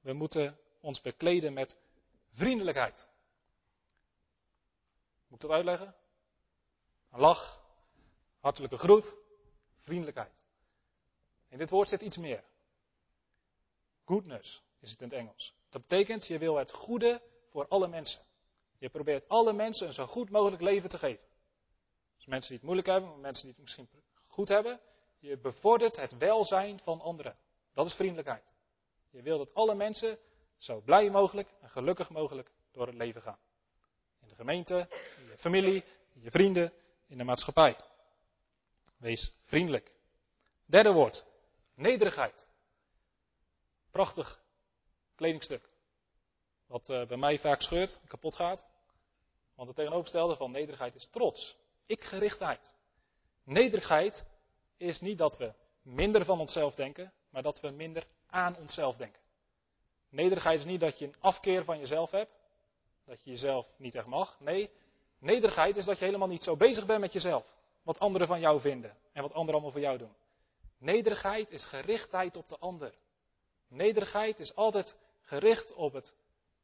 We moeten ons bekleden met vriendelijkheid. Moet ik dat uitleggen? Een lach, hartelijke groet, vriendelijkheid. In dit woord zit iets meer. Goodness is het in het Engels. Dat betekent, je wil het goede voor alle mensen. Je probeert alle mensen een zo goed mogelijk leven te geven. Dus mensen die het moeilijk hebben, mensen die het misschien goed hebben. Je bevordert het welzijn van anderen. Dat is vriendelijkheid. Je wil dat alle mensen zo blij mogelijk en gelukkig mogelijk door het leven gaan. In de gemeente, in je familie, in je vrienden, in de maatschappij. Wees vriendelijk. Derde woord, nederigheid. Prachtig kledingstuk. Wat uh, bij mij vaak scheurt, kapot gaat. Want het tegenovergestelde van nederigheid is trots. Ik-gerichtheid. Nederigheid is niet dat we minder van onszelf denken, maar dat we minder aan onszelf denken. Nederigheid is niet dat je een afkeer van jezelf hebt, dat je jezelf niet echt mag. Nee, nederigheid is dat je helemaal niet zo bezig bent met jezelf, wat anderen van jou vinden en wat anderen allemaal voor jou doen. Nederigheid is gerichtheid op de ander. Nederigheid is altijd gericht op het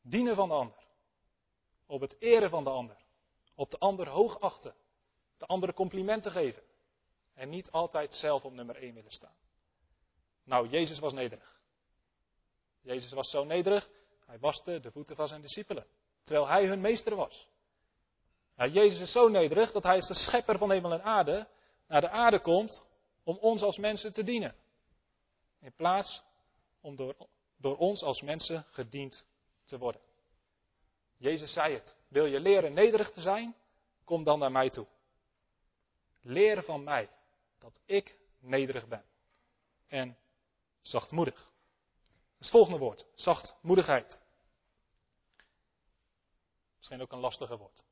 dienen van de ander, op het eren van de ander, op de ander hoogachten, de andere complimenten geven en niet altijd zelf op nummer 1 willen staan. Nou, Jezus was nederig. Jezus was zo nederig, hij waste de voeten van zijn discipelen, terwijl hij hun meester was. Jezus is zo nederig dat hij is de schepper van hemel en aarde naar de aarde komt om ons als mensen te dienen. In plaats om door, door ons als mensen gediend te worden. Jezus zei het. Wil je leren nederig te zijn? Kom dan naar mij toe. Leren van mij dat ik nederig ben. En zachtmoedig. Het volgende woord, zachtmoedigheid. Misschien ook een lastiger woord.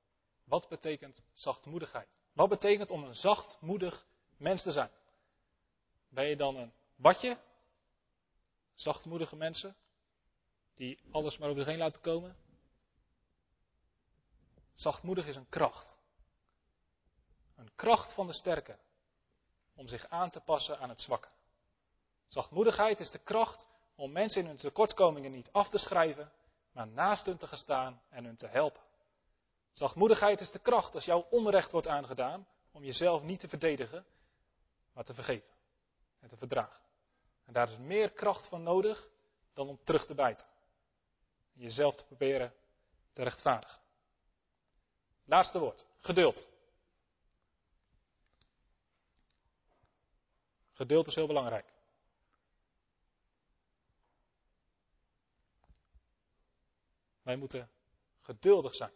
Wat betekent zachtmoedigheid? Wat betekent om een zachtmoedig mens te zijn? Ben je dan een watje? Zachtmoedige mensen? Die alles maar over zich heen laten komen? Zachtmoedig is een kracht. Een kracht van de sterke. Om zich aan te passen aan het zwakke. Zachtmoedigheid is de kracht om mensen in hun tekortkomingen niet af te schrijven, maar naast hun te gaan staan en hun te helpen. Zachtmoedigheid is de kracht als jouw onrecht wordt aangedaan, om jezelf niet te verdedigen, maar te vergeven en te verdragen. En daar is meer kracht van nodig dan om terug te bijten. En jezelf te proberen te rechtvaardigen. Laatste woord, geduld. Geduld is heel belangrijk. Wij moeten geduldig zijn.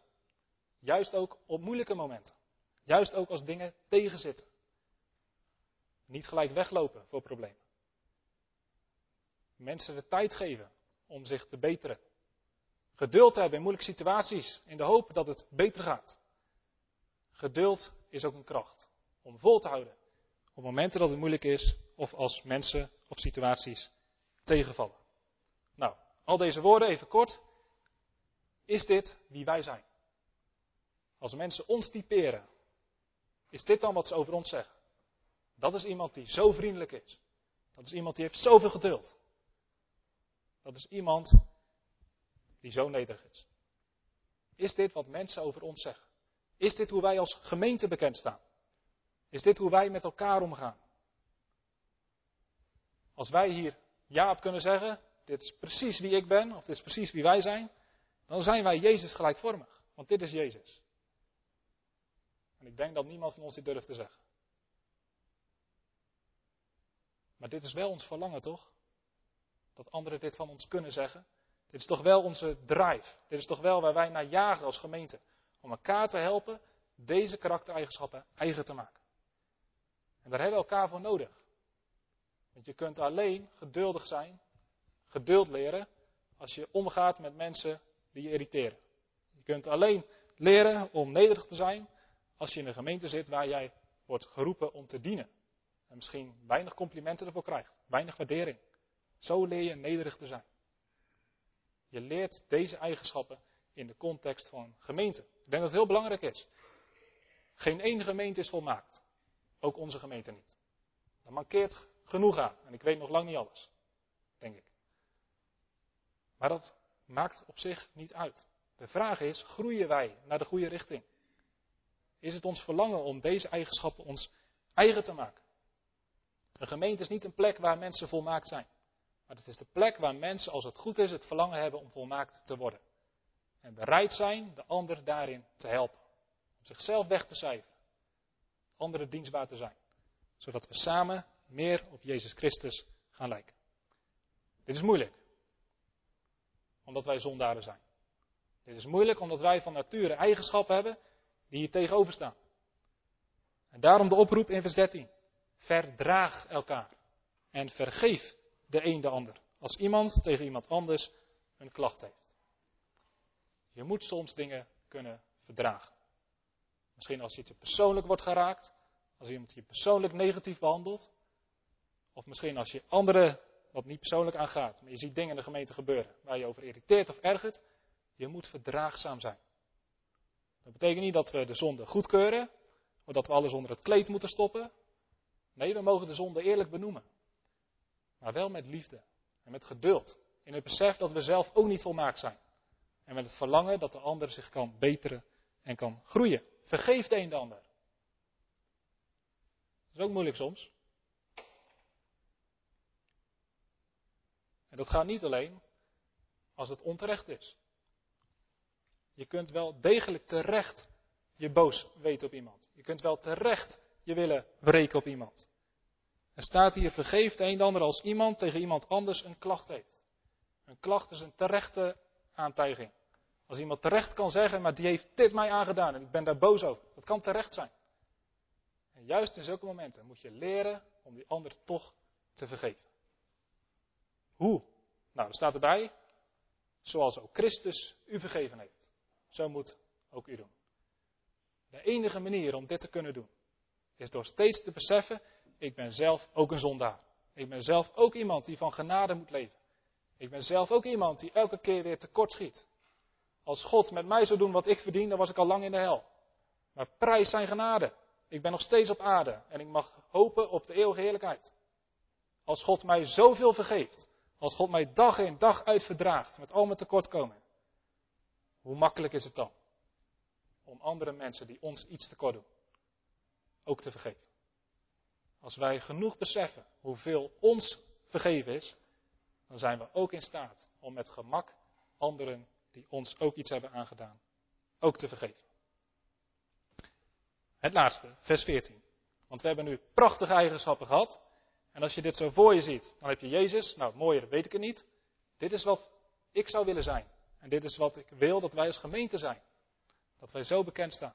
Juist ook op moeilijke momenten. Juist ook als dingen tegenzitten. Niet gelijk weglopen voor problemen. Mensen de tijd geven om zich te beteren. Geduld hebben in moeilijke situaties in de hoop dat het beter gaat. Geduld is ook een kracht om vol te houden op momenten dat het moeilijk is of als mensen of situaties tegenvallen. Nou, al deze woorden even kort. Is dit wie wij zijn? Als mensen ons typeren, is dit dan wat ze over ons zeggen? Dat is iemand die zo vriendelijk is. Dat is iemand die heeft zoveel geduld. Dat is iemand die zo nederig is. Is dit wat mensen over ons zeggen? Is dit hoe wij als gemeente bekend staan? Is dit hoe wij met elkaar omgaan? Als wij hier ja op kunnen zeggen, dit is precies wie ik ben, of dit is precies wie wij zijn, dan zijn wij Jezus gelijkvormig. Want dit is Jezus. En ik denk dat niemand van ons dit durft te zeggen. Maar dit is wel ons verlangen, toch? Dat anderen dit van ons kunnen zeggen. Dit is toch wel onze drive. Dit is toch wel waar wij naar jagen als gemeente. Om elkaar te helpen deze karaktereigenschappen eigen te maken. En daar hebben we elkaar voor nodig. Want je kunt alleen geduldig zijn, geduld leren, als je omgaat met mensen die je irriteren. Je kunt alleen leren om nederig te zijn als je in een gemeente zit waar jij wordt geroepen om te dienen. En misschien weinig complimenten ervoor krijgt, weinig waardering. Zo leer je nederig te zijn. Je leert deze eigenschappen in de context van gemeente. Ik denk dat het heel belangrijk is. Geen één gemeente is volmaakt. Ook onze gemeente niet. Dat mankeert genoeg aan. En ik weet nog lang niet alles. Denk ik. Maar dat maakt op zich niet uit. De vraag is, groeien wij naar de goede richting? Is het ons verlangen om deze eigenschappen ons eigen te maken? Een gemeente is niet een plek waar mensen volmaakt zijn. Maar het is de plek waar mensen, als het goed is, het verlangen hebben om volmaakt te worden. En bereid zijn de ander daarin te helpen. Om zichzelf weg te cijferen. Anderen dienstbaar te zijn. Zodat we samen meer op Jezus Christus gaan lijken. Dit is moeilijk. Omdat wij zondaren zijn. Dit is moeilijk omdat wij van nature eigenschappen hebben die hier tegenover staan. En daarom de oproep in vers 13. Verdraag elkaar. En vergeef de een de ander. Als iemand tegen iemand anders een klacht heeft. Je moet soms dingen kunnen verdragen. Misschien als je te persoonlijk wordt geraakt. Als iemand je persoonlijk negatief behandelt. Of misschien als je anderen wat niet persoonlijk aangaat. Maar je ziet dingen in de gemeente gebeuren waar je over irriteert of ergert. Je moet verdraagzaam zijn. Dat betekent niet dat we de zonde goedkeuren. Of dat we alles onder het kleed moeten stoppen. Nee, we mogen de zonde eerlijk benoemen. Maar wel met liefde en met geduld. In het besef dat we zelf ook niet volmaakt zijn. En met het verlangen dat de ander zich kan beteren en kan groeien. Vergeef de een de ander. Dat is ook moeilijk soms. En dat gaat niet alleen als het onterecht is. Je kunt wel degelijk terecht je boos weten op iemand. Je kunt wel terecht je willen wreken op iemand. Er staat hier, vergeef de een de ander als iemand tegen iemand anders een klacht heeft. Een klacht is een terechte aantijging. Als iemand terecht kan zeggen, maar die heeft dit mij aangedaan en ik ben daar boos over. Dat kan terecht zijn. En juist in zulke momenten moet je leren om die ander toch te vergeven. Hoe? Nou, er staat erbij, zoals ook Christus u vergeven heeft. Zo moet ook u doen. De enige manier om dit te kunnen doen, is door steeds te beseffen, ik ben zelf ook een zondaar. Ik ben zelf ook iemand die van genade moet leven. Ik ben zelf ook iemand die elke keer weer tekort schiet. Als God met mij zou doen wat ik verdien, dan was ik al lang in de hel. Maar prijs zijn genade. Ik ben nog steeds op aarde en ik mag hopen op de eeuwige heerlijkheid. Als God mij zoveel vergeeft, als God mij dag in dag uit verdraagt met al mijn tekortkomen, hoe makkelijk is het dan om andere mensen die ons iets tekort doen, ook te vergeven? Als wij genoeg beseffen hoeveel ons vergeven is, dan zijn we ook in staat om met gemak anderen die ons ook iets hebben aangedaan, ook te vergeven. Het laatste, vers 14. Want we hebben nu prachtige eigenschappen gehad. En als je dit zo voor je ziet, dan heb je Jezus. Nou, mooier weet ik het niet. Dit is wat ik zou willen zijn. En dit is wat ik wil dat wij als gemeente zijn. Dat wij zo bekend staan.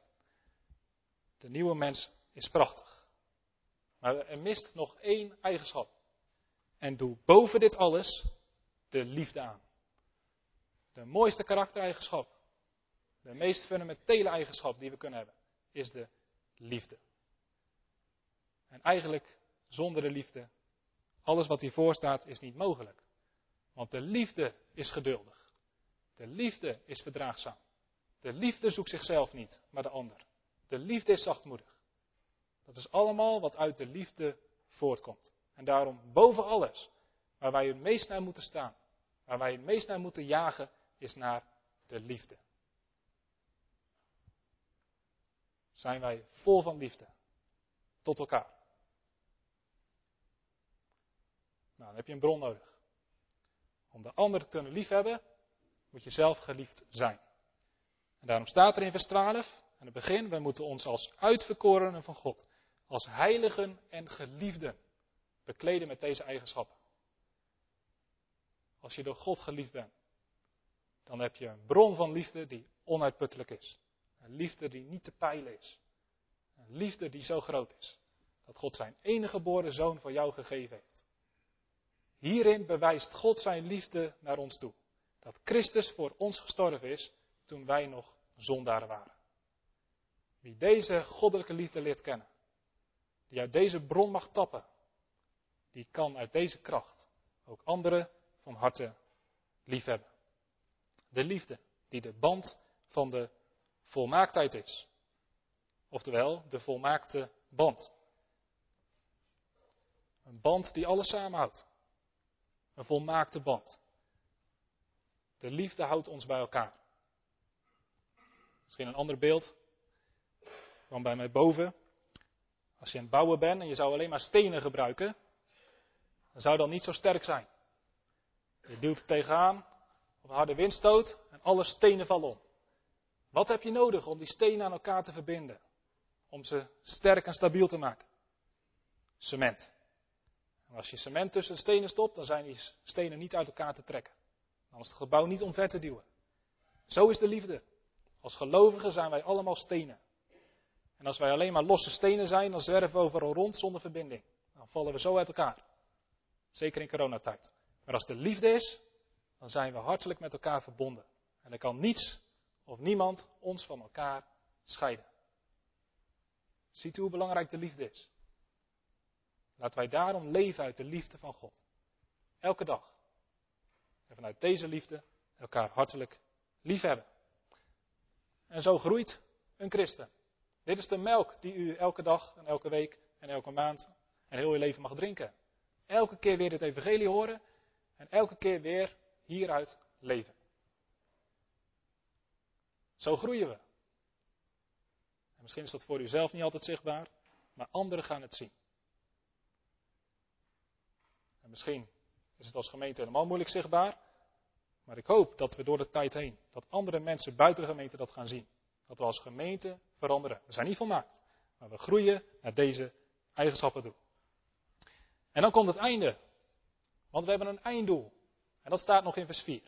De nieuwe mens is prachtig. Maar er mist nog één eigenschap. En doe boven dit alles de liefde aan. De mooiste karaktereigenschap. De meest fundamentele eigenschap die we kunnen hebben. Is de liefde. En eigenlijk zonder de liefde, alles wat hiervoor staat, is niet mogelijk. Want de liefde is geduldig. De liefde is verdraagzaam. De liefde zoekt zichzelf niet, maar de ander. De liefde is zachtmoedig. Dat is allemaal wat uit de liefde voortkomt. En daarom boven alles, waar wij het meest naar moeten staan, waar wij het meest naar moeten jagen, is naar de liefde. Zijn wij vol van liefde tot elkaar. Nou, dan heb je een bron nodig. Om de ander te kunnen liefhebben, moet je zelf geliefd zijn. En daarom staat er in vers 12, aan het begin, wij moeten ons als uitverkorenen van God, als heiligen en geliefden, bekleden met deze eigenschappen. Als je door God geliefd bent, dan heb je een bron van liefde die onuitputtelijk is. Een liefde die niet te peilen is. Een liefde die zo groot is. Dat God zijn enige geboren zoon voor jou gegeven heeft. Hierin bewijst God zijn liefde naar ons toe. Dat Christus voor ons gestorven is toen wij nog zondaren waren. Wie deze goddelijke liefde leert kennen, die uit deze bron mag tappen, die kan uit deze kracht ook anderen van harte liefhebben. De liefde die de band van de volmaaktheid is. Oftewel, de volmaakte band. Een band die alles samenhoudt. Een volmaakte band. De liefde houdt ons bij elkaar. Misschien een ander beeld. Kwam bij mij boven. Als je aan het bouwen bent en je zou alleen maar stenen gebruiken, dan zou dat niet zo sterk zijn. Je duwt tegenaan, of een harde windstoot, en alle stenen vallen om. Wat heb je nodig om die stenen aan elkaar te verbinden? Om ze sterk en stabiel te maken? Cement. En als je cement tussen de stenen stopt, dan zijn die stenen niet uit elkaar te trekken. Dan is het gebouw niet omver te duwen. Zo is de liefde. Als gelovigen zijn wij allemaal stenen. En als wij alleen maar losse stenen zijn, dan zwerven we overal rond zonder verbinding. Dan vallen we zo uit elkaar. Zeker in coronatijd. Maar als de liefde is, dan zijn we hartelijk met elkaar verbonden. En er kan niets of niemand ons van elkaar scheiden. Ziet u hoe belangrijk de liefde is? Laten wij daarom leven uit de liefde van God. Elke dag. En vanuit deze liefde elkaar hartelijk liefhebben. En zo groeit een christen. Dit is de melk die u elke dag en elke week en elke maand en heel uw leven mag drinken. Elke keer weer het evangelie horen en elke keer weer hieruit leven. Zo groeien we. En misschien is dat voor u zelf niet altijd zichtbaar, maar anderen gaan het zien. En misschien is het als gemeente helemaal moeilijk zichtbaar, maar ik hoop dat we door de tijd heen, dat andere mensen buiten de gemeente dat gaan zien. Dat we als gemeente veranderen. We zijn niet volmaakt, maar we groeien naar deze eigenschappen toe. En dan komt het einde. Want we hebben een einddoel. En dat staat nog in vers 4.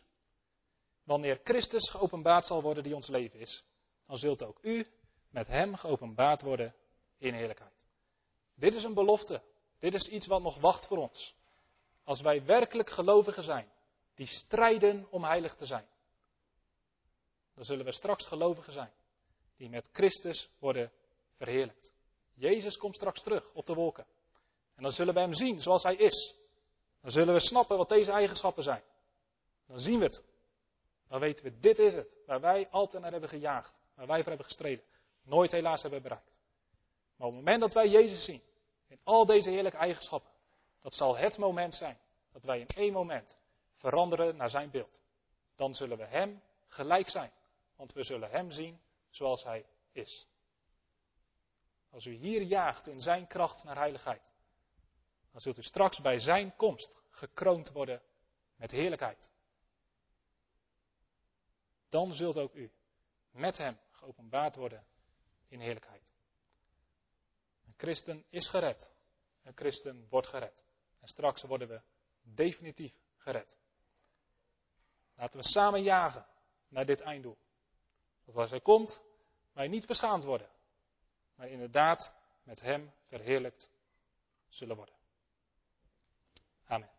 Wanneer Christus geopenbaard zal worden die ons leven is, dan zult ook u met hem geopenbaard worden in heerlijkheid. Dit is een belofte. Dit is iets wat nog wacht voor ons. Als wij werkelijk gelovigen zijn, die strijden om heilig te zijn, dan zullen we straks gelovigen zijn, die met Christus worden verheerlijkt. Jezus komt straks terug op de wolken. En dan zullen we hem zien zoals hij is. Dan zullen we snappen wat deze eigenschappen zijn. Dan zien we het. Dan weten we, dit is het. Waar wij altijd naar hebben gejaagd. Waar wij voor hebben gestreden. Nooit helaas hebben bereikt. Maar op het moment dat wij Jezus zien. In al deze heerlijke eigenschappen. Dat zal het moment zijn. Dat wij in één moment veranderen naar zijn beeld. Dan zullen we hem gelijk zijn. Want we zullen hem zien zoals hij is. Als u hier jaagt in zijn kracht naar heiligheid dan zult u straks bij zijn komst gekroond worden met heerlijkheid. Dan zult ook u met hem geopenbaard worden in heerlijkheid. Een christen is gered. Een christen wordt gered. En straks worden we definitief gered. Laten we samen jagen naar dit einddoel. Dat als hij komt, wij niet beschaamd worden, maar inderdaad met hem verheerlijkt zullen worden. Amen.